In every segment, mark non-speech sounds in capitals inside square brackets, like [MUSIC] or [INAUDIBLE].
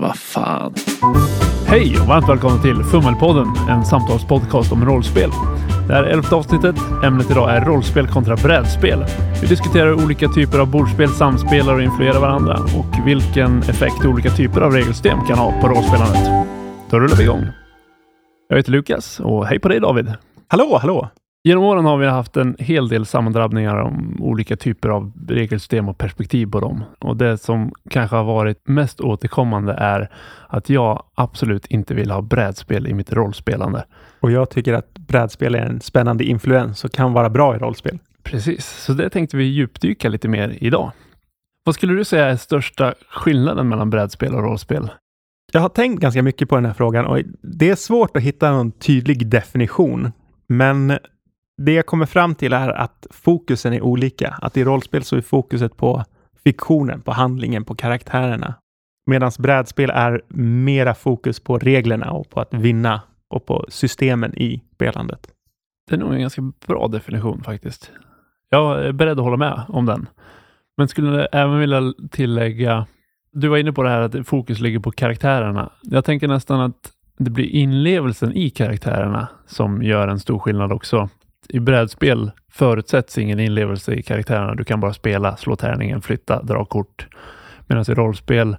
Vad fan. Hej och varmt välkommen till Fummelpodden, en samtalspodcast om rollspel. Det här är elfte avsnittet. Ämnet idag är rollspel kontra brädspel. Vi diskuterar olika typer av bordspel samspelar och influerar varandra och vilken effekt olika typer av regelsystem kan ha på rollspelandet. Då rullar vi igång. Jag heter Lukas och hej på dig David. Hallå, hallå! Genom åren har vi haft en hel del sammandrabbningar om olika typer av regelsystem och perspektiv på dem. Och det som kanske har varit mest återkommande är att jag absolut inte vill ha brädspel i mitt rollspelande. Och jag tycker att brädspel är en spännande influens och kan vara bra i rollspel. Precis, så det tänkte vi djupdyka lite mer idag. Vad skulle du säga är största skillnaden mellan brädspel och rollspel? Jag har tänkt ganska mycket på den här frågan och det är svårt att hitta någon tydlig definition. Men det jag kommer fram till är att fokusen är olika. Att i rollspel så är fokuset på fiktionen, på handlingen, på karaktärerna. Medan brädspel är mera fokus på reglerna och på att vinna och på systemen i spelandet. Det är nog en ganska bra definition faktiskt. Jag är beredd att hålla med om den. Men skulle även vilja tillägga, du var inne på det här att fokus ligger på karaktärerna. Jag tänker nästan att det blir inlevelsen i karaktärerna som gör en stor skillnad också i brädspel förutsätts ingen inlevelse i karaktärerna. Du kan bara spela, slå tärningen, flytta, dra kort. Medan i rollspel,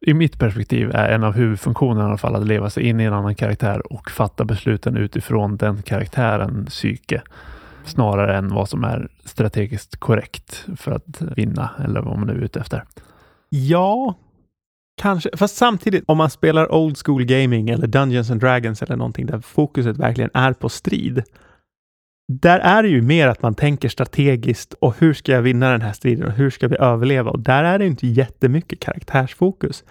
i mitt perspektiv, är en av huvudfunktionerna i alla fall att leva sig in i en annan karaktär och fatta besluten utifrån den karaktärens psyke. Snarare än vad som är strategiskt korrekt för att vinna eller vad man är ute efter. Ja, kanske. Fast samtidigt, om man spelar old school gaming eller Dungeons and Dragons eller någonting där fokuset verkligen är på strid, där är det ju mer att man tänker strategiskt och hur ska jag vinna den här striden och hur ska vi överleva? Och där är det inte jättemycket karaktärsfokus.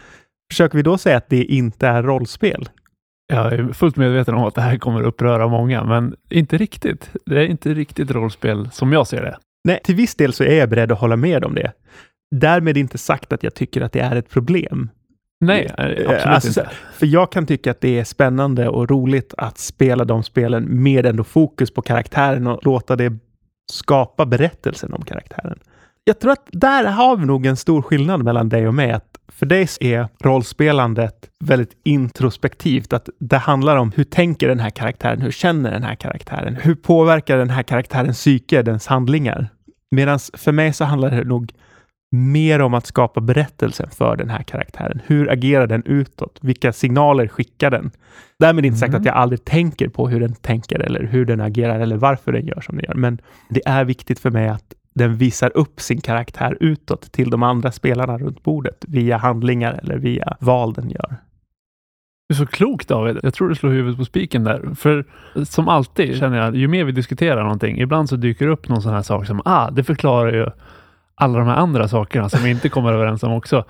Försöker vi då säga att det inte är rollspel? Jag är fullt medveten om att det här kommer uppröra många, men inte riktigt. Det är inte riktigt rollspel som jag ser det. Nej, till viss del så är jag beredd att hålla med om det. Därmed inte sagt att jag tycker att det är ett problem. Nej, eh, absolut alltså, inte. För jag kan tycka att det är spännande och roligt att spela de spelen med ändå fokus på karaktären och låta det skapa berättelsen om karaktären. Jag tror att där har vi nog en stor skillnad mellan dig och mig. Att för dig är rollspelandet väldigt introspektivt. Att det handlar om hur tänker den här karaktären? Hur känner den här karaktären? Hur påverkar den här karaktärens psyke, dens handlingar? Medan för mig så handlar det nog mer om att skapa berättelsen för den här karaktären. Hur agerar den utåt? Vilka signaler skickar den? Därmed inte sagt att Mm. jag aldrig tänker på hur den tänker eller hur den agerar eller varför den gör som den gör. Men det är viktigt för mig att den visar upp sin karaktär utåt till de andra spelarna runt bordet via handlingar eller via val den gör. Du är så klok David. Jag tror du slår huvudet på spiken där. För som alltid känner jag, ju mer vi diskuterar någonting, ibland så dyker det upp någon sån här sak som, ah, det förklarar ju alla de här andra sakerna som vi inte kommer överens om också.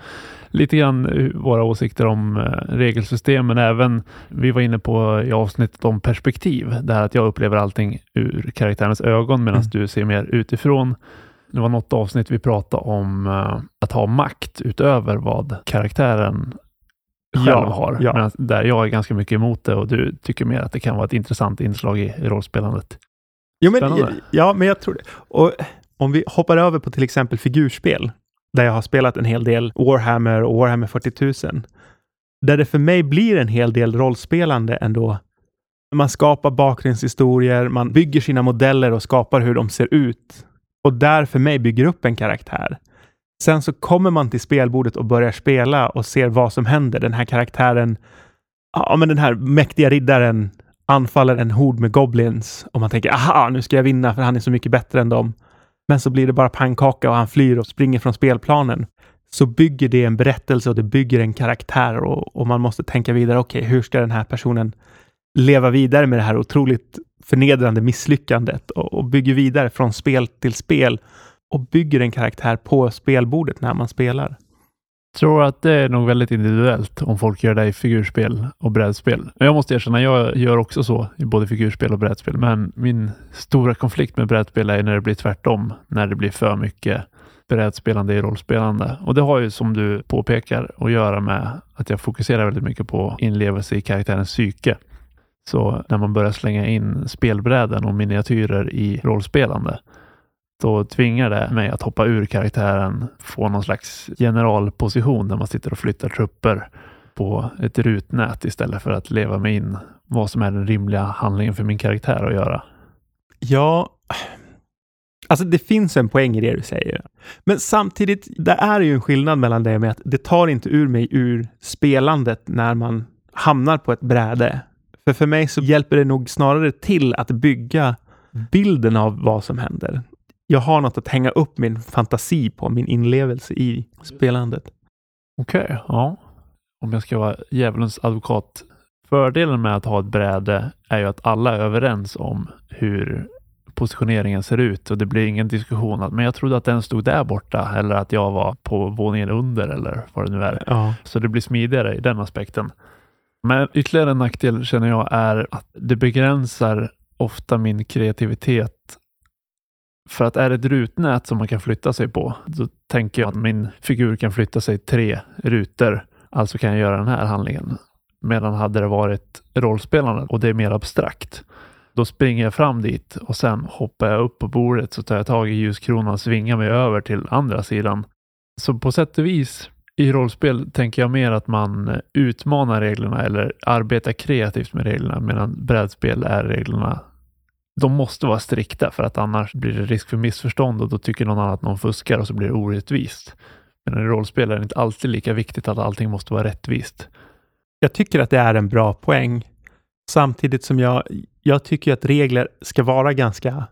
Lite grann eh, våra åsikter om eh, regelsystem, men även, vi var inne på i avsnittet om perspektiv, det här att jag upplever allting ur karaktärens ögon medan Mm. du ser mer utifrån. Det var något avsnitt vi pratade om eh, att ha makt utöver vad karaktären själv Ja, har. ja. Medan där jag är ganska mycket emot det och du tycker mer att det kan vara ett intressant inslag i, i rollspelandet. Jo, men, Spännande. ja, men jag tror det. Och om vi hoppar över på till exempel figurspel, där jag har spelat en hel del Warhammer och Warhammer 40 000, där det för mig blir en hel del rollspelande ändå. Man skapar bakgrundshistorier, man bygger sina modeller och skapar hur de ser ut. Och där för mig bygger upp en karaktär. Sen så kommer man till spelbordet och börjar spela och ser vad som händer. Den här karaktären, ja men den här mäktiga riddaren anfaller en hord med goblins och man tänker aha, nu ska jag vinna för han är så mycket bättre än dem. Men så blir det bara pannkaka och han flyr och springer från spelplanen. Så bygger det en berättelse och det bygger en karaktär och, och man måste tänka vidare. Okej, hur ska den här personen leva vidare med det här otroligt förnedrande misslyckandet och, och bygger vidare från spel till spel och bygger en karaktär på spelbordet när man spelar tror att det är nog väldigt individuellt om folk gör det i figurspel och brädspel. Men Jag måste erkänna, jag gör också så i både figurspel och brädspel. Men min stora konflikt med brädspel är när det blir tvärtom. När det blir för mycket brädspelande i rollspelande. Och det har ju som du påpekar att göra med att jag fokuserar väldigt mycket på inlevelse i karaktärens psyke. Så när man börjar slänga in spelbräden och miniatyrer i rollspelande då tvingar det mig att hoppa ur karaktären, få någon slags generalposition där man sitter och flyttar trupper på ett rutnät istället för att leva mig in vad som är den rimliga handlingen för min karaktär att göra. Ja, alltså det finns en poäng i det du säger. Men samtidigt, det är ju en skillnad mellan det med att det tar inte ur mig ur spelandet när man hamnar på ett bräde. För för mig så hjälper det nog snarare till att bygga bilden av vad som händer. Jag har något att hänga upp min fantasi på, min inlevelse i spelandet. Okej, okay, ja. Om jag ska vara djävulens advokat. Fördelen med att ha ett bräde är ju att alla är överens om hur positioneringen ser ut och det blir ingen diskussion att men jag trodde att den stod där borta eller att jag var på våningen under eller vad det nu är. Ja. Så det blir smidigare i den aspekten. Men ytterligare en nackdel känner jag är att det begränsar ofta min kreativitet. För att är det ett rutnät som man kan flytta sig på, då tänker jag att min figur kan flytta sig tre rutor. Alltså kan jag göra den här handlingen. Medan hade det varit rollspelande och det är mer abstrakt, då springer jag fram dit och sen hoppar jag upp på bordet så tar jag tag i ljuskronan och svingar mig över till andra sidan. Så på sätt och vis i rollspel tänker jag mer att man utmanar reglerna eller arbetar kreativt med reglerna medan brädspel är reglerna de måste vara strikta för att annars blir det risk för missförstånd och då tycker någon annan att någon fuskar och så blir det orättvist. Men i rollspel är det inte alltid lika viktigt att allting måste vara rättvist. Jag tycker att det är en bra poäng. Samtidigt som jag, jag tycker att regler ska vara ganska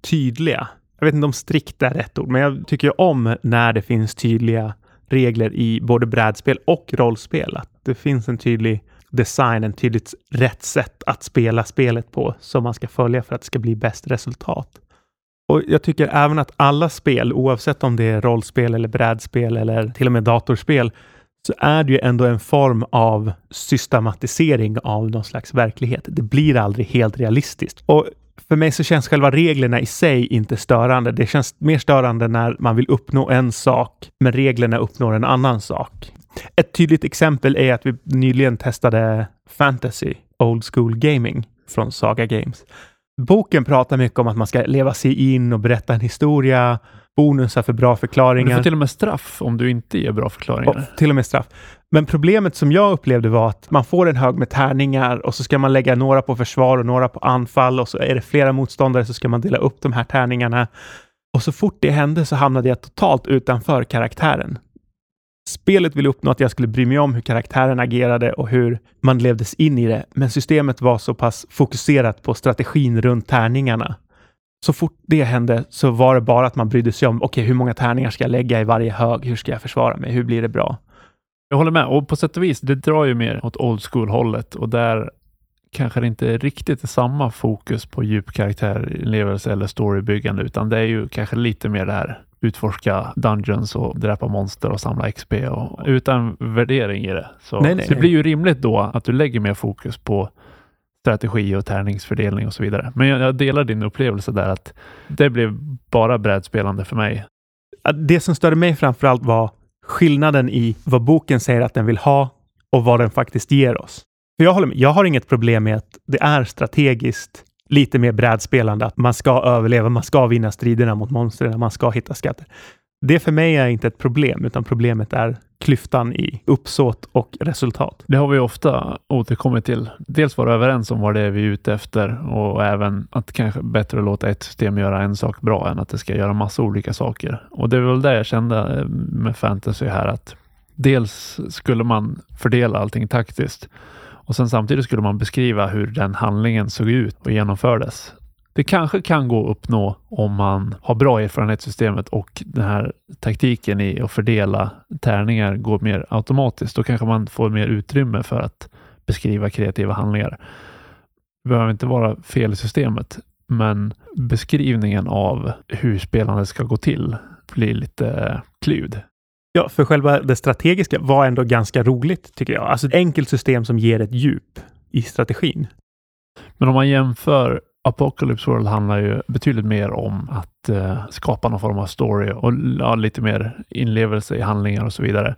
tydliga. Jag vet inte om strikt är rätt ord, men jag tycker om när det finns tydliga regler i både brädspel och rollspel. Att det finns en tydlig designen tydligt rätt sätt att spela spelet på som man ska följa för att det ska bli bäst resultat. Och jag tycker även att alla spel, oavsett om det är rollspel eller brädspel eller till och med datorspel, så är det ju ändå en form av systematisering av någon slags verklighet. Det blir aldrig helt realistiskt. Och för mig så känns själva reglerna i sig inte störande. Det känns mer störande när man vill uppnå en sak, men reglerna uppnår en annan sak. Ett tydligt exempel är att vi nyligen testade Fantasy Old School Gaming från Saga Games. Boken pratar mycket om att man ska leva sig in och berätta en historia, bonusar för bra förklaringar. du får till och med straff om du inte ger bra förklaringar. Och till och med straff. Men problemet som jag upplevde var att man får en hög med tärningar och så ska man lägga några på försvar och några på anfall och så är det flera motståndare så ska man dela upp de här tärningarna. Och så fort det hände så hamnade jag totalt utanför karaktären. Spelet ville uppnå att jag skulle bry mig om hur karaktären agerade och hur man levdes in i det, men systemet var så pass fokuserat på strategin runt tärningarna. Så fort det hände så var det bara att man brydde sig om, okej, okay, hur många tärningar ska jag lägga i varje hög? Hur ska jag försvara mig? Hur blir det bra? Jag håller med och på sätt och vis, det drar ju mer åt old school hållet och där kanske det inte riktigt är samma fokus på djup karaktärlevelse eller storybyggande, utan det är ju kanske lite mer det här utforska dungeons och dräpa monster och samla XP och utan värdering i det. Så, nej, nej, så det blir ju rimligt då att du lägger mer fokus på strategi och tärningsfördelning och så vidare. Men jag, jag delar din upplevelse där att det blev bara brädspelande för mig. Det som störde mig framför allt var skillnaden i vad boken säger att den vill ha och vad den faktiskt ger oss. För jag, håller med, jag har inget problem med att det är strategiskt lite mer brädspelande, att man ska överleva, man ska vinna striderna mot monstren, man ska hitta skatter. Det för mig är inte ett problem, utan problemet är klyftan i uppsåt och resultat. Det har vi ofta återkommit till. Dels vara överens om vad det är vi är ute efter och även att kanske bättre låta ett system göra en sak bra än att det ska göra massa olika saker. Och det är väl det jag kände eh, med fantasy här att dels skulle man fördela allting taktiskt och sen samtidigt skulle man beskriva hur den handlingen såg ut och genomfördes. Det kanske kan gå att uppnå om man har bra erfarenhetssystemet och den här taktiken i att fördela tärningar går mer automatiskt. Då kanske man får mer utrymme för att beskriva kreativa handlingar. Det behöver inte vara fel i systemet, men beskrivningen av hur spelandet ska gå till blir lite klud. Ja, för själva det strategiska var ändå ganska roligt tycker jag. Alltså ett enkelt system som ger ett djup i strategin. Men om man jämför Apocalypse World handlar ju betydligt mer om att eh, skapa någon form av story och ja, lite mer inlevelse i handlingar och så vidare.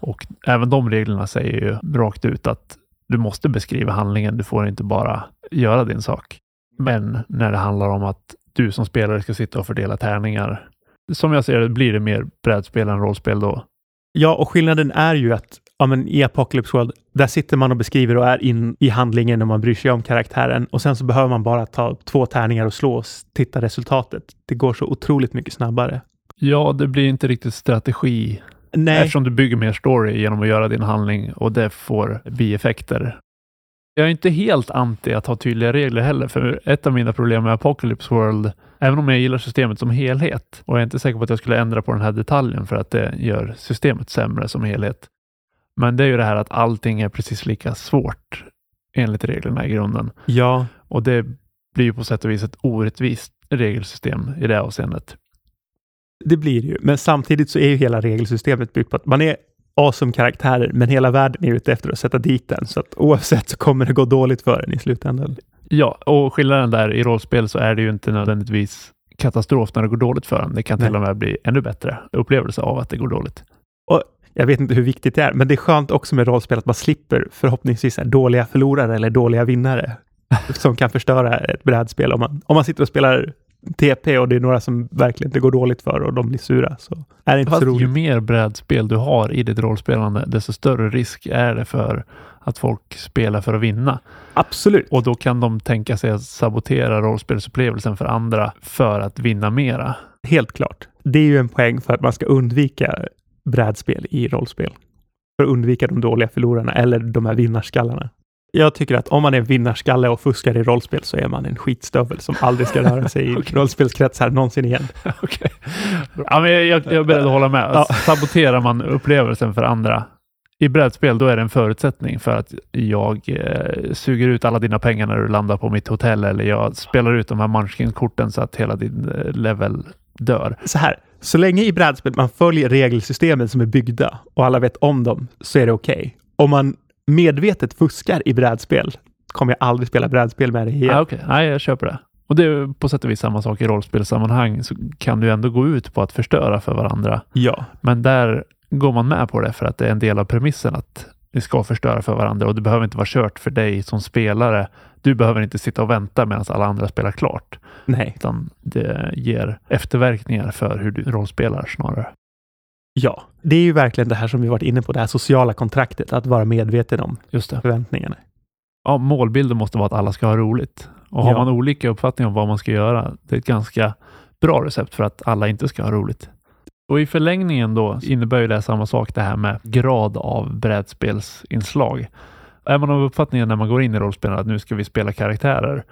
Och även de reglerna säger ju rakt ut att du måste beskriva handlingen. Du får inte bara göra din sak. Men när det handlar om att du som spelare ska sitta och fördela tärningar som jag ser det blir det mer brädspel än rollspel då. Ja, och skillnaden är ju att ja, men i Apocalypse World, där sitter man och beskriver och är in i handlingen och man bryr sig om karaktären och sen så behöver man bara ta två tärningar och slå och titta resultatet. Det går så otroligt mycket snabbare. Ja, det blir inte riktigt strategi Nej, eftersom du bygger mer story genom att göra din handling och det får bieffekter. Jag är inte helt anti att ha tydliga regler heller, för ett av mina problem med Apocalypse World, även om jag gillar systemet som helhet, och jag är inte säker på att jag skulle ändra på den här detaljen för att det gör systemet sämre som helhet. Men det är ju det här att allting är precis lika svårt enligt reglerna i grunden. ja, Och det blir ju på sätt och vis ett orättvist regelsystem i det avseendet. det blir det ju. Men samtidigt så är ju hela regelsystemet byggt på att man är awesome karaktärer, men hela världen är ute efter att sätta dit den. Så att oavsett så kommer det gå dåligt för en i slutändan. Ja, och skillnaden där i rollspel så är det ju inte nödvändigtvis katastrof när det går dåligt för en. Det kan till Nej. och med bli ännu bättre upplevelse av att det går dåligt. Jag vet inte hur viktigt det är, men det är skönt också med rollspel att man slipper förhoppningsvis dåliga förlorare eller dåliga vinnare [LAUGHS] som kan förstöra ett brädspel. Om man, om man sitter och spelar TP och det är några som verkligen det går dåligt för och de blir sura så är det inte Fast så ju roligt. mer brädspel du har i ditt rollspelande, desto större risk är det för att folk spelar för att vinna. Absolut. Och då kan de tänka sig att sabotera rollspelsupplevelsen för andra för att vinna mera. Helt klart. Det är ju en poäng för att man ska undvika brädspel i rollspel. För att undvika de dåliga förlorarna eller de här vinnarskallarna. Jag tycker att om man är vinnarskalle och fuskar i rollspel så är man en skitstövel som aldrig ska röra sig i [LAUGHS] Okej. rollspelskretsar någonsin igen. [LAUGHS] Okej. Ja, men jag, jag, jag är beredd att hålla med. Ja. Saboterar man upplevelsen för andra i brädspel, då är det en förutsättning för att jag eh, suger ut alla dina pengar när du landar på mitt hotell eller jag spelar ut de här Munchkin-korten så att hela din eh, level dör. Så här, så länge i brädspel man följer regelsystemen som är byggda och alla vet om dem så är det okej. Om man medvetet fuskar i brädspel kommer jag aldrig spela brädspel med dig igen. Ah, Okej, nej jag köper det. Och det är på sätt och vis samma sak i rollspelssammanhang så kan du ändå gå ut på att förstöra för varandra. Ja, Men där går man med på det för att det är en del av premissen att ni ska förstöra för varandra och det behöver inte vara kört för dig som spelare. Du behöver inte sitta och vänta medan alla andra spelar klart, nej, utan det ger efterverkningar för hur du rollspelar snarare. ja. Det är ju verkligen det här som vi varit inne på, det här sociala kontraktet, att vara medveten om Just det. förväntningarna. Ja, målbilden måste vara att alla ska ha roligt. Och har Ja. man olika uppfattningar om vad man ska göra, det är ett ganska bra recept för att alla inte ska ha roligt. Och i förlängningen då innebär ju det samma sak det här med grad av brädspelsinslag. Är man av uppfattningen när man går in i rollspel att nu ska vi spela karaktärer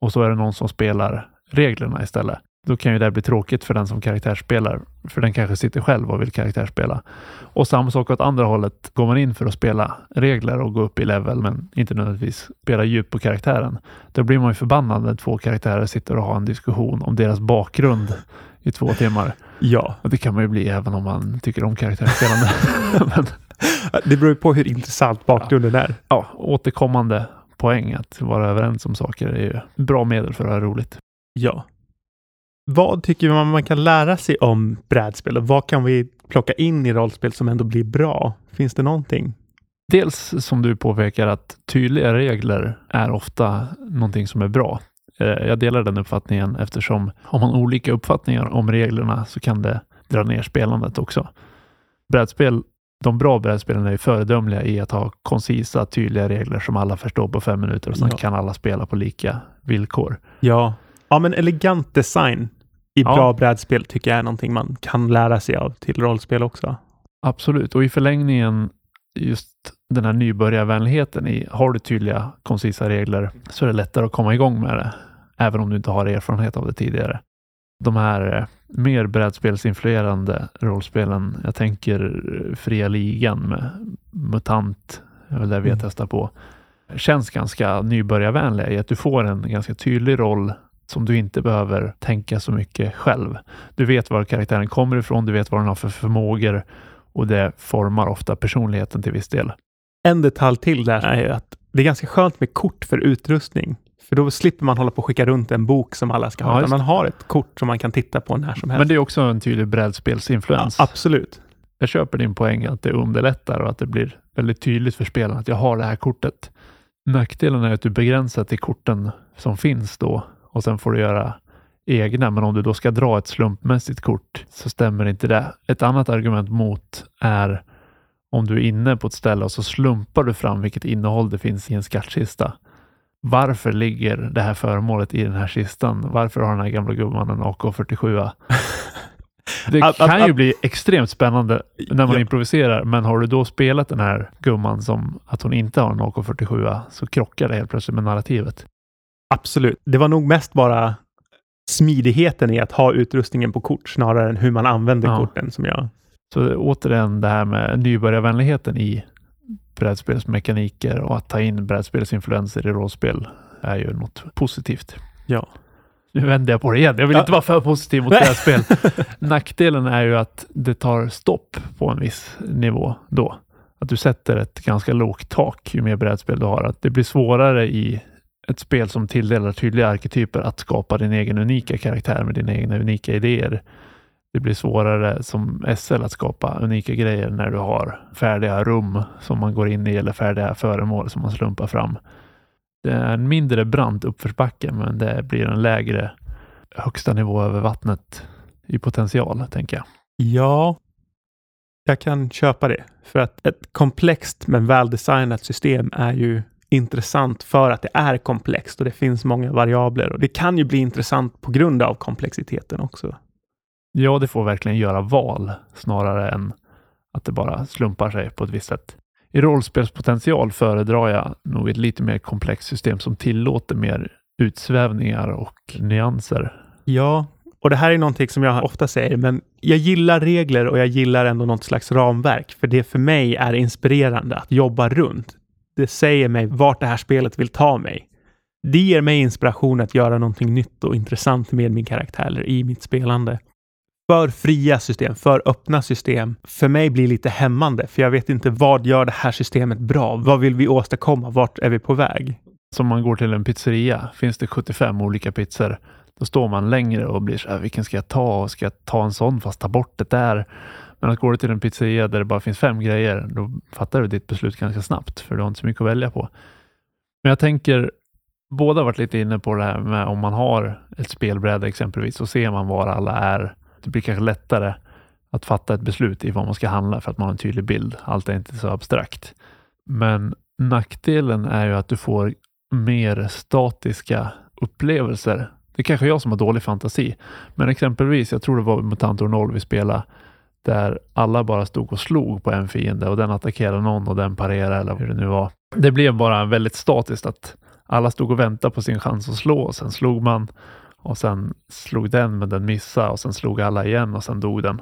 och så är det någon som spelar reglerna istället. Då kan ju det bli tråkigt för den som karaktärsspelar, för den kanske sitter själv och vill karaktärsspela. Och samma sak åt andra hållet. Går man in för att spela regler och gå upp i level, men inte nödvändigtvis spela djup på karaktären, då blir man ju förbannad när två karaktärer sitter och har en diskussion om deras bakgrund i två timmar. Ja, Och det kan man ju bli även om man tycker om karaktärsspelande. [LAUGHS] men det beror ju på hur intressant bakgrunden är. ja, återkommande poäng att vara överens om saker är ju bra medel för att ha roligt. Ja. Vad tycker man man kan lära sig om brädspel och vad kan vi plocka in i rollspel som ändå blir bra? Finns det någonting? Dels som du påpekar att tydliga regler är ofta någonting som är bra. Eh, Jag delar den uppfattningen eftersom har man olika uppfattningar om reglerna så kan det dra ner spelandet också. Brädspel, de bra brädspelen är föredömliga i att ha koncisa, tydliga regler som alla förstår på fem minuter och sen Ja. kan alla spela på lika villkor. Ja. Ja, men elegant design i Ja. bra brädspel tycker jag är någonting man kan lära sig av till rollspel också. Absolut, och i förlängningen just den här nybörjarvänligheten i, har du tydliga, koncisa regler så är det lättare att komma igång med det, även om du inte har erfarenhet av det tidigare. De här eh, mer brädspelsinfluerande rollspelen, jag tänker eh, Fria Ligan med MUTANT, det är väl det vi har Mm. testat på, känns ganska nybörjarvänliga i att du får en ganska tydlig roll som du inte behöver tänka så mycket själv. Du vet var karaktären kommer ifrån, du vet vad den har för förmågor och det formar ofta personligheten till viss del. En detalj till där är att det är ganska skönt med kort för utrustning. För då slipper man hålla på och skicka runt en bok som alla ska ha. Ja, man har ett kort som man kan titta på när som helst. Men det är också en tydlig ja, brädspelsinfluens. absolut. jag köper din poäng att det underlättar och att det blir väldigt tydligt för spelaren att jag har det här kortet. Nackdelen är att du begränsar till korten som finns då och sen får du göra egna. Men om du då ska dra ett slumpmässigt kort så stämmer inte det. Ett annat argument mot är om du är inne på ett ställe och så slumpar du fram vilket innehåll det finns i en skattkista. Varför ligger det här föremålet i den här kistan? Varför har den här gamla gumman en AK47? [LAUGHS] Det Att- kan att- ju att- bli extremt spännande när man Ja. improviserar, men har du då spelat den här gumman som att hon inte har en AK47 så krockar det helt plötsligt med narrativet. Absolut. Det var nog mest bara smidigheten i att ha utrustningen på kort snarare än hur man använder Ja. korten som jag... Så återigen det här med nybörjarvänligheten i brädspelsmekaniker och att ta in brädspelsinfluenser i rollspel är ju något positivt. Ja. Nu vänder jag på det igen. Jag vill Ja. inte vara för positiv mot brädspel. [LAUGHS] Nackdelen är ju att det tar stopp på en viss nivå då. Att du sätter ett ganska lågt tak ju mer brädspel du har. Att det blir svårare i ett spel som tilldelar tydliga arketyper att skapa din egen unika karaktär med dina egna unika idéer. Det blir svårare som SL att skapa unika grejer när du har färdiga rum som man går in i eller färdiga föremål som man slumpar fram. Det är en mindre brant uppförsbacke, men det blir en lägre högsta nivå över vattnet i potential, tänker jag. Ja, jag kan köpa det. För att ett komplext men väldesignat system är ju intressant för att det är komplext och det finns många variabler. Och det kan ju bli intressant på grund av komplexiteten också. Ja, det får verkligen göra val snarare än att det bara slumpar sig på ett visst sätt. I rollspelspotential föredrar jag nog ett lite mer komplext system som tillåter mer utsvävningar och nyanser. Ja, och det här är någonting som jag ofta säger, men jag gillar regler och jag gillar ändå något slags ramverk, för det för mig är inspirerande att jobba runt. Det säger mig vart det här spelet vill ta mig. Det ger mig inspiration att göra någonting nytt och intressant med min karaktär eller i mitt spelande. För fria system, för öppna system, för mig blir lite hämmande, för jag vet inte vad gör det här systemet bra? Vad vill vi åstadkomma? Vart är vi på väg? Som man går till en pizzeria, finns det 75 olika pizzor, då står man längre och blir så här, äh, vilken ska jag ta? Ska jag ta en sån fast ta bort det där? Men att går du till en pizzeria där det bara finns fem grejer, då fattar du ditt beslut ganska snabbt, för du har inte så mycket att välja på. Men jag tänker, båda har varit lite inne på det här med om man har ett spelbräde exempelvis, så ser man var alla är. Det blir kanske lättare att fatta ett beslut i vad man ska handla för att man har en tydlig bild. Allt är inte så abstrakt. Men nackdelen är ju att du får mer statiska upplevelser. Det är kanske jag som har dålig fantasi, men exempelvis, jag tror det var Mutantor 0 vi spelade, där alla bara stod och slog på en fiende och den attackerade någon och den parerade eller hur det nu var. Det blev bara väldigt statiskt att alla stod och väntade på sin chans att slå och sen slog man och sen slog den men den missade och sen slog alla igen och sen dog den.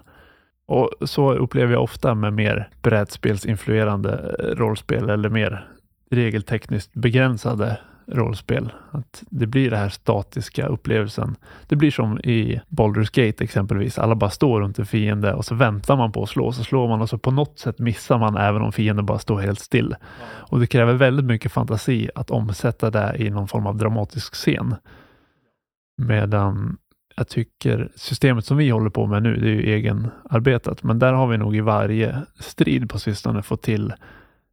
Och så upplever jag ofta med mer brädspelsinfluerande eh, rollspel eller mer regeltekniskt begränsade rollspel. Att det blir den här statiska upplevelsen. Det blir som i Baldur's Gate exempelvis. Alla bara står runt en fiende och så väntar man på att slå. Så slår man och så på något sätt missar man även om fienden bara står helt still. Och det kräver väldigt mycket fantasi att omsätta det i någon form av dramatisk scen. Medan jag tycker systemet som vi håller på med nu, det är ju egenarbetat, men där har vi nog i varje strid på sistone fått till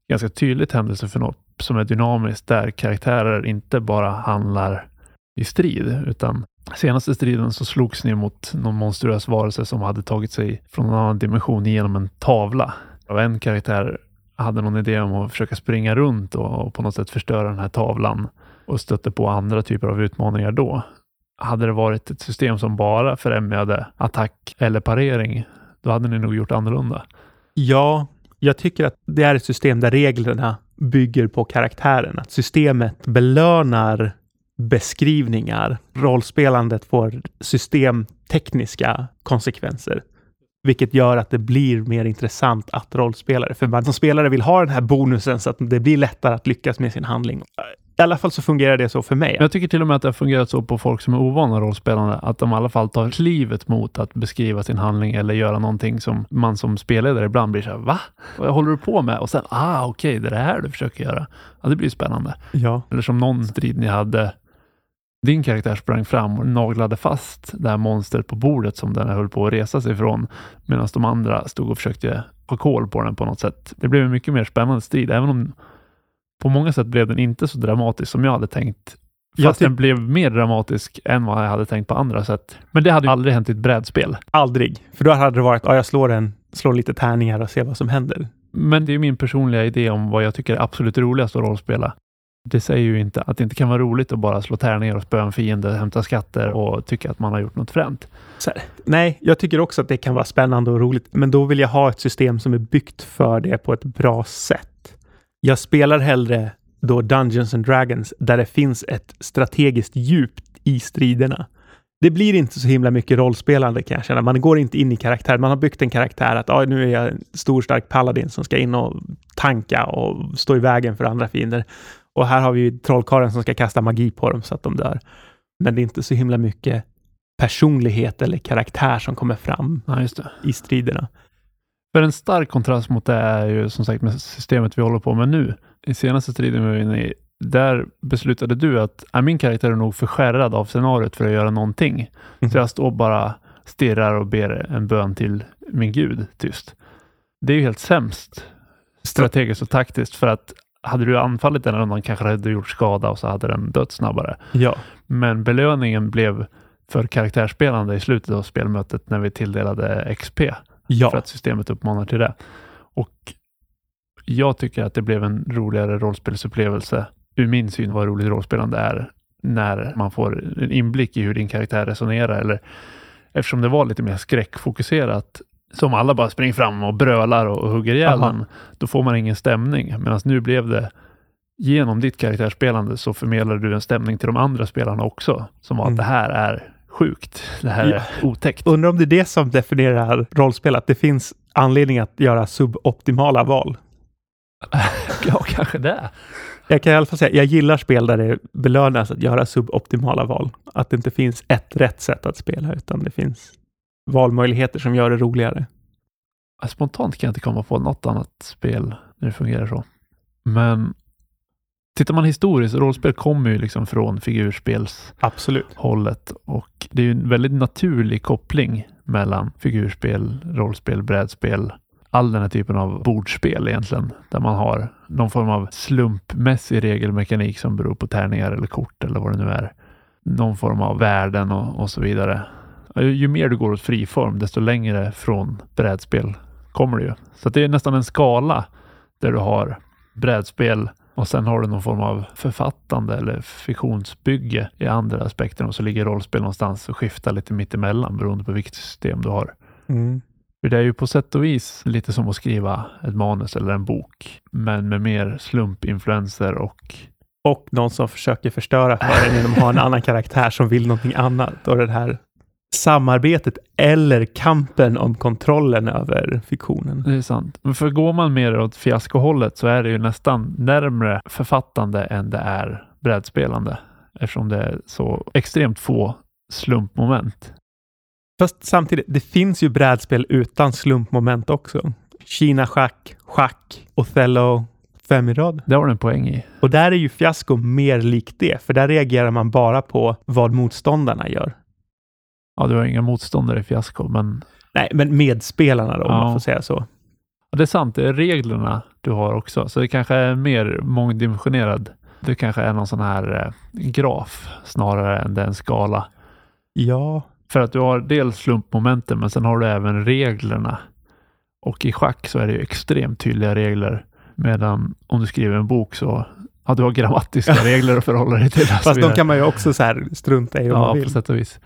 ganska tydligt händelseförlopp som är dynamiskt, där karaktärer inte bara handlar i strid, utan senaste striden så slogs ni mot någon monstruös varelse som hade tagit sig från en annan dimension genom en tavla. Och en karaktär hade någon idé om att försöka springa runt och, och på något sätt förstöra den här tavlan och stötte på andra typer av utmaningar då. Hade det varit ett system som bara främjade attack eller parering, då hade ni nog gjort annorlunda. Ja, jag tycker att det är ett system där reglerna bygger på karaktären. Att systemet belönar beskrivningar. Rollspelandet får systemtekniska konsekvenser. Vilket gör att det blir mer intressant att rollspelare. För man som spelare vill ha den här bonusen så att det blir lättare att lyckas med sin handling. I alla fall så fungerar det så för mig. Jag tycker till och med att det har fungerat så på folk som är ovana rollspelande, att de i alla fall tar klivet mot att beskriva sin handling eller göra någonting som man som spelledare ibland blir så här, va? Vad håller du på med? Och sen, ah okej, det är det här du försöker göra. Ja, det blir spännande. Ja. Eller som någon strid ni hade, din karaktär sprang fram och naglade fast det här monstret på bordet som den höll på att resa sig ifrån, medan de andra stod och försökte ha koll på den på något sätt. Det blev en mycket mer spännande strid, även om på många sätt blev den inte så dramatisk som jag hade tänkt. Fast den blev mer dramatisk än vad jag hade tänkt på andra sätt. Men det hade aldrig hänt i ett brädspel. Aldrig. För då hade det varit, ja, jag slår en, slår lite tärningar och ser vad som händer. Men det är min personliga idé om vad jag tycker är absolut roligast att rollspela. Det säger ju inte att det inte kan vara roligt att bara slå tärningar och spöa en fiende, hämta skatter och tycka att man har gjort något fränt. Här, nej, jag tycker också att det kan vara spännande och roligt, men då vill jag ha ett system som är byggt för det på ett bra sätt. Jag spelar hellre då Dungeons and Dragons där det finns ett strategiskt djup i striderna. Det blir inte så himla mycket rollspelande kan jag känna. Man går inte in i karaktär. Man har byggt en karaktär att ah, nu är jag en stor stark paladin som ska in och tanka och stå i vägen för andra fiender. Och här har vi trollkarlen som ska kasta magi på dem så att de dör. Men det är inte så himla mycket personlighet eller karaktär som kommer fram ja, i striderna. För en stark kontrast mot det är ju som sagt med systemet vi håller på med nu. I senaste striden vi var inne i, där beslutade du att äh, min karaktär är nog för skärrad av scenariot för att göra någonting. Mm. Så jag står bara stirrar och ber en bön till min gud tyst. Det är ju helt sämst strategiskt och taktiskt för att hade du anfallit den rundan kanske hade du gjort skada och så hade den dött snabbare. Ja. Men belöningen blev för karaktärsspelande i slutet av spelmötet när vi tilldelade XP. Ja. För att systemet uppmanar till det. Och jag tycker att det blev en roligare rollspelsupplevelse ur min syn vad roligt rollspelande är när man får en inblick i hur din karaktär resonerar. Eller, eftersom det var lite mer skräckfokuserat som alla bara springer fram och brölar och, hugger ihjäl en, då får man ingen stämning. Medan nu blev det genom ditt karaktärsspelande så förmedlar du en stämning till de andra spelarna också. Som var mm. att det här är sjukt. Det här ja. är otäckt. Undrar om det är det som definierar rollspel, att det finns anledning att göra suboptimala val. [LAUGHS] ja, kanske det. Jag kan i alla fall säga, jag gillar spel där det belönas att göra suboptimala val. Att det inte finns ett rätt sätt att spela, utan det finns valmöjligheter som gör det roligare. Spontant kan jag inte komma på något annat spel när det fungerar så. Men tittar man historiskt, rollspel kommer ju liksom från figurspelshållet och det är ju en väldigt naturlig koppling mellan figurspel, rollspel, brädspel, all den här typen av bordspel egentligen, där man har någon form av slumpmässig regelmekanik som beror på tärningar eller kort eller vad det nu är. Någon form av värden och, och så vidare. Ju mer du går åt friform, desto längre från brädspel kommer du ju. Så det är nästan en skala där du har brädspel och sen har du någon form av författande eller fiktionsbygge i andra aspekter och så ligger rollspel någonstans och skiftar lite mittemellan beroende på vilket system du har. Mm. För det är ju på sätt och vis lite som att skriva ett manus eller en bok, men med mer slumpinfluenser och och någon som försöker förstöra för en genom att ha en annan karaktär som vill någonting annat. Och det här samarbetet eller kampen om kontrollen över fiktionen. Det är sant. Men för går man mer åt fiaskohållet så är det ju nästan närmre författande än det är brädspelande eftersom det är så extremt få slumpmoment. Fast samtidigt, det finns ju brädspel utan slumpmoment också. Kina schack, schack, Othello, fem i rad. Det har du en poäng i. Och där är ju fiasko mer likt det, för där reagerar man bara på vad motståndarna gör. Ja, du har inga motståndare i fiasko, men... Nej, men medspelarna då, om man får säga så. Ja, det är sant. Det är reglerna du har också, så det kanske är mer mångdimensionerad. Det kanske är någon sån här eh, graf snarare än den skala. Ja. För att du har dels slumpmomenten, men sen har du även reglerna. Och i schack så är det ju extremt tydliga regler. Medan om du skriver en bok så Ja, du har grammatiska [LAUGHS] regler att förhålla dig till. Fast de kan man ju också så här strunta i om ja, man vill. på sätt och vis.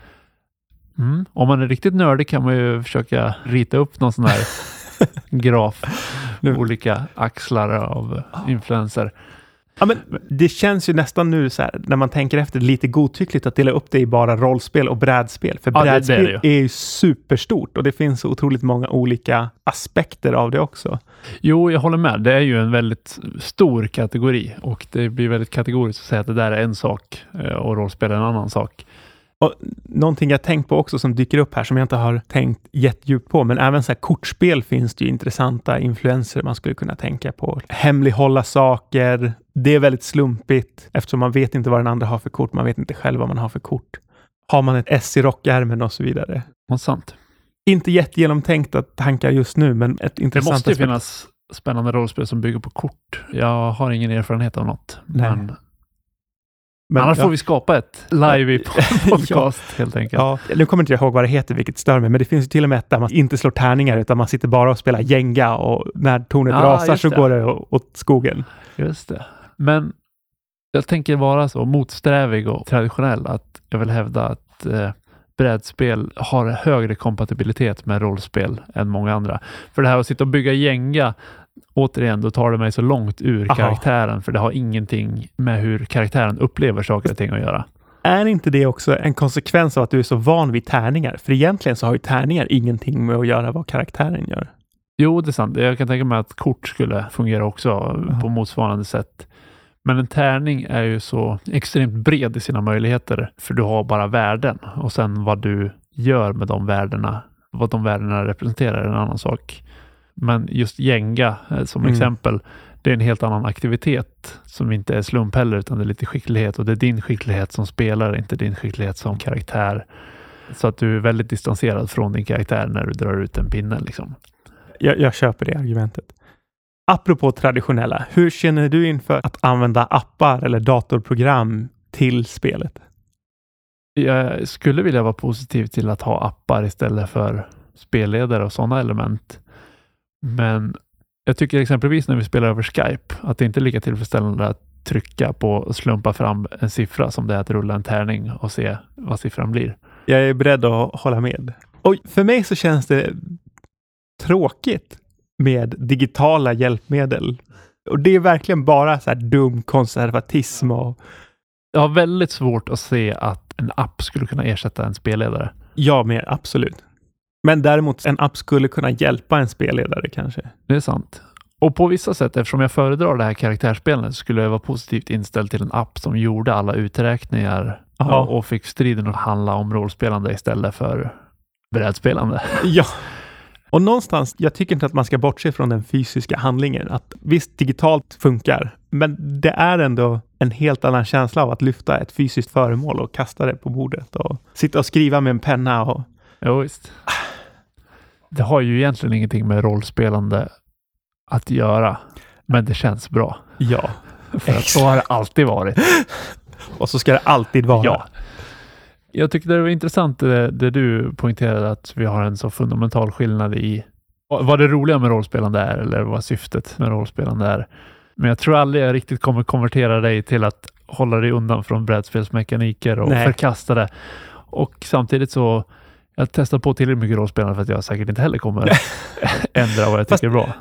Mm. Om man är riktigt nördig kan man ju försöka rita upp någon sån här [LAUGHS] graf. olika axlar av influenser. Ja, men det känns ju nästan nu så här, när man tänker efter, lite godtyckligt att dela upp det i bara rollspel och brädspel. För ja, brädspel det, det är, är, ju superstort och det finns otroligt många olika aspekter av det också. Jo, jag håller med. Det är ju en väldigt stor kategori och det blir väldigt kategoriskt att säga att det där är en sak eh, och rollspel är en annan sak. Och någonting jag tänkt på också som dyker upp här som jag inte har tänkt jättedjupt på, men även så här kortspel finns det ju intressanta influenser man skulle kunna tänka på. Hemlighålla saker. Det är väldigt slumpigt eftersom man vet inte vad den andra har för kort. Man vet inte själv vad man har för kort. Har man ett S i rockärmen och så vidare. Vad sant. Inte jättegenomtänkta tankar just nu, men ett intressant Det måste ju finnas spännande rollspel som bygger på kort. Jag har ingen erfarenhet av något. Nej. Men Men, Annars ja, får vi skapa ett live i [LAUGHS] podcast helt enkelt. Ja, nu kommer inte jag ihåg vad det heter, vilket stör mig, men det finns ju till och med ett där man inte slår tärningar, utan man sitter bara och spelar Jenga och när tornet Ja, rasar just så går det åt skogen. Just det. Men jag tänker vara så motsträvig och traditionell att jag vill hävda att eh, brädspel har högre kompatibilitet med rollspel än många andra. För det här att sitta och bygga gänga, återigen, då tar det mig så långt ur Aha. karaktären, för det har ingenting med hur karaktären upplever saker och ting att göra. Är inte det också en konsekvens av att du är så van vid tärningar? För egentligen så har ju tärningar ingenting med att göra vad karaktären gör. Jo, det är sant. Jag kan tänka mig att kort skulle fungera också Ja. på motsvarande sätt. Men en tärning är ju så extremt bred i sina möjligheter, för du har bara värden och sen vad du gör med de värdena, vad de värdena representerar är en annan sak. Men just gänga eh, som Mm. exempel, det är en helt annan aktivitet som inte är slump heller, utan det är lite skicklighet och det är din skicklighet som spelare, inte din skicklighet som karaktär. Så att du är väldigt distanserad från din karaktär när du drar ut en pinne. Liksom. Jag, jag köper det argumentet. Apropå traditionella, hur känner du inför att använda appar eller datorprogram till spelet? Jag skulle vilja vara positiv till att ha appar istället för spelledare och sådana element. Men jag tycker exempelvis när vi spelar över Skype att det inte är lika tillfredsställande att trycka på och slumpa fram en siffra som det är att rulla en tärning och se vad siffran blir. Jag är beredd att hålla med. Och för mig så känns det tråkigt med digitala hjälpmedel. Och det är verkligen bara så här dum konservatism och Jag har väldigt svårt att se att en app skulle kunna ersätta en spelledare. ja, mer absolut. Men däremot en app skulle kunna hjälpa en spelledare kanske. Det är sant. Och på vissa sätt, eftersom jag föredrar det här karaktärsspelet, skulle jag vara positivt inställd till en app som gjorde alla uträkningar Ja. och, fick striden att handla om rollspelande istället för brädspelande. [LAUGHS] Ja. Och någonstans, jag tycker inte att man ska bortse från den fysiska handlingen. Att visst, digitalt funkar, men det är ändå en helt annan känsla av att lyfta ett fysiskt föremål och kasta det på bordet och sitta och skriva med en penna och Jo, visst. Det har ju egentligen ingenting med rollspelande att göra, men det känns bra. ja. [LAUGHS] För att så har det alltid varit. Och så ska det alltid vara. Ja. Jag tyckte det var intressant det, det du poängterade att vi har en så fundamental skillnad i vad det roliga med rollspelande är eller vad syftet med rollspelande är. Men jag tror aldrig jag riktigt kommer konvertera dig till att hålla dig undan från brädspelsmekaniker och Nej. förkasta det. Och samtidigt så jag testar på tillräckligt mycket rollspelande för att jag säkert inte heller kommer [LAUGHS] ändra vad jag Fast- tycker är bra.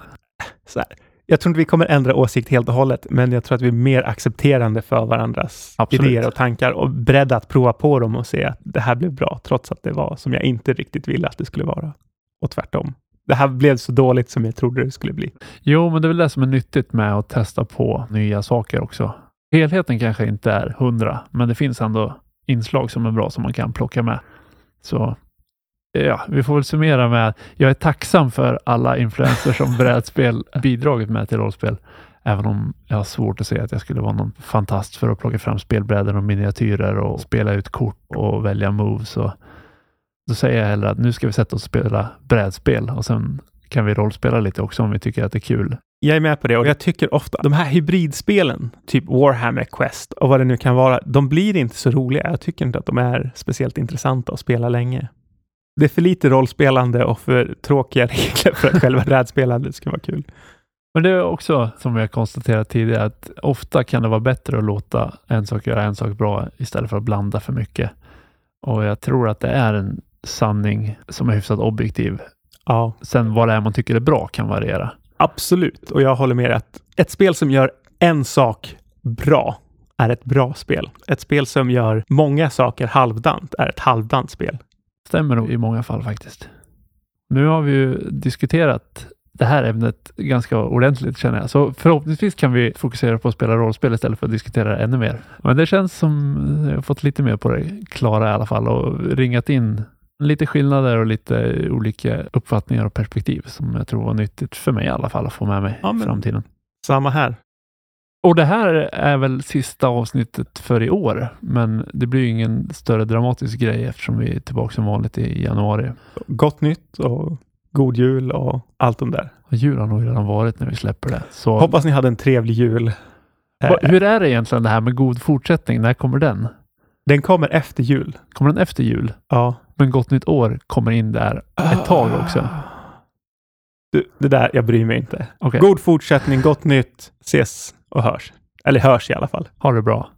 Så här. Jag tror inte vi kommer ändra åsikt helt och hållet, men jag tror att vi är mer accepterande för varandras Absolut. idéer och tankar och beredda att prova på dem och se att det här blev bra, trots att det var som jag inte riktigt ville att det skulle vara. Och tvärtom. Det här blev så dåligt som jag trodde det skulle bli. Jo, men det är väl det som är nyttigt med att testa på nya saker också. Helheten kanske inte är hundra, men det finns ändå inslag som är bra som man kan plocka med. Så ja, vi får väl summera med att jag är tacksam för alla influenser som brädspel [LAUGHS] bidragit med till rollspel. Även om jag har svårt att se att jag skulle vara någon fantast för att plocka fram spelbrädor och miniatyrer och spela ut kort och välja moves. Och då säger jag hellre att nu ska vi sätta oss och spela brädspel och sen kan vi rollspela lite också om vi tycker att det är kul. Jag är med på det och jag tycker ofta de här hybridspelen, typ Warhammer Quest och vad det nu kan vara, de blir inte så roliga. Jag tycker inte att de är speciellt intressanta att spela länge. Det är för lite rollspelande och för tråkiga [LAUGHS] regler för att själva brädspelandet ska vara kul. Men det är också, som vi har konstaterat tidigare, att ofta kan det vara bättre att låta en sak göra en sak bra istället för att blanda för mycket. Och jag tror att det är en sanning som är hyfsat objektiv. Ja, Sen vad det är man tycker är bra kan variera. absolut. Och jag håller med dig att ett spel som gör en sak bra är ett bra spel. Ett spel som gör många saker halvdant är ett halvdant spel. Stämmer nog i många fall faktiskt. Nu har vi ju diskuterat det här ämnet ganska ordentligt känner jag. Så förhoppningsvis kan vi fokusera på att spela rollspel istället för att diskutera det ännu mer. Men det känns som jag har fått lite mer på det klara i alla fall och ringat in lite skillnader och lite olika uppfattningar och perspektiv som jag tror var nyttigt för mig i alla fall att få med mig Ja, i framtiden. Samma här. Och det här är väl sista avsnittet för i år, men det blir ju ingen större dramatisk grej eftersom vi är tillbaka som vanligt i januari. Gott nytt och god jul och allt de där. Och jul har nog redan varit när vi släpper det. Så Hoppas ni hade en trevlig jul. Hur är det egentligen det här med god fortsättning? När kommer den? Den kommer efter jul. Kommer den efter jul? Ja. Men Gott Nytt År kommer in där ett tag också. Du, det där, jag bryr mig inte. Okej, God fortsättning, gott nytt, ses och hörs. Eller hörs i alla fall. ha det bra.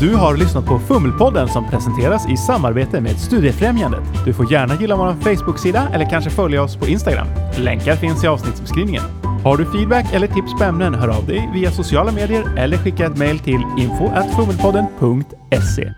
Du har lyssnat på Fummelpodden som presenteras i samarbete med Studiefrämjandet. Du får gärna gilla vår Facebook-sida eller kanske följa oss på Instagram. Länkar finns i avsnittsbeskrivningen. Har du feedback eller tips på ämnen, hör av dig via sociala medier eller skicka ett mejl till info.fummelpodden.se.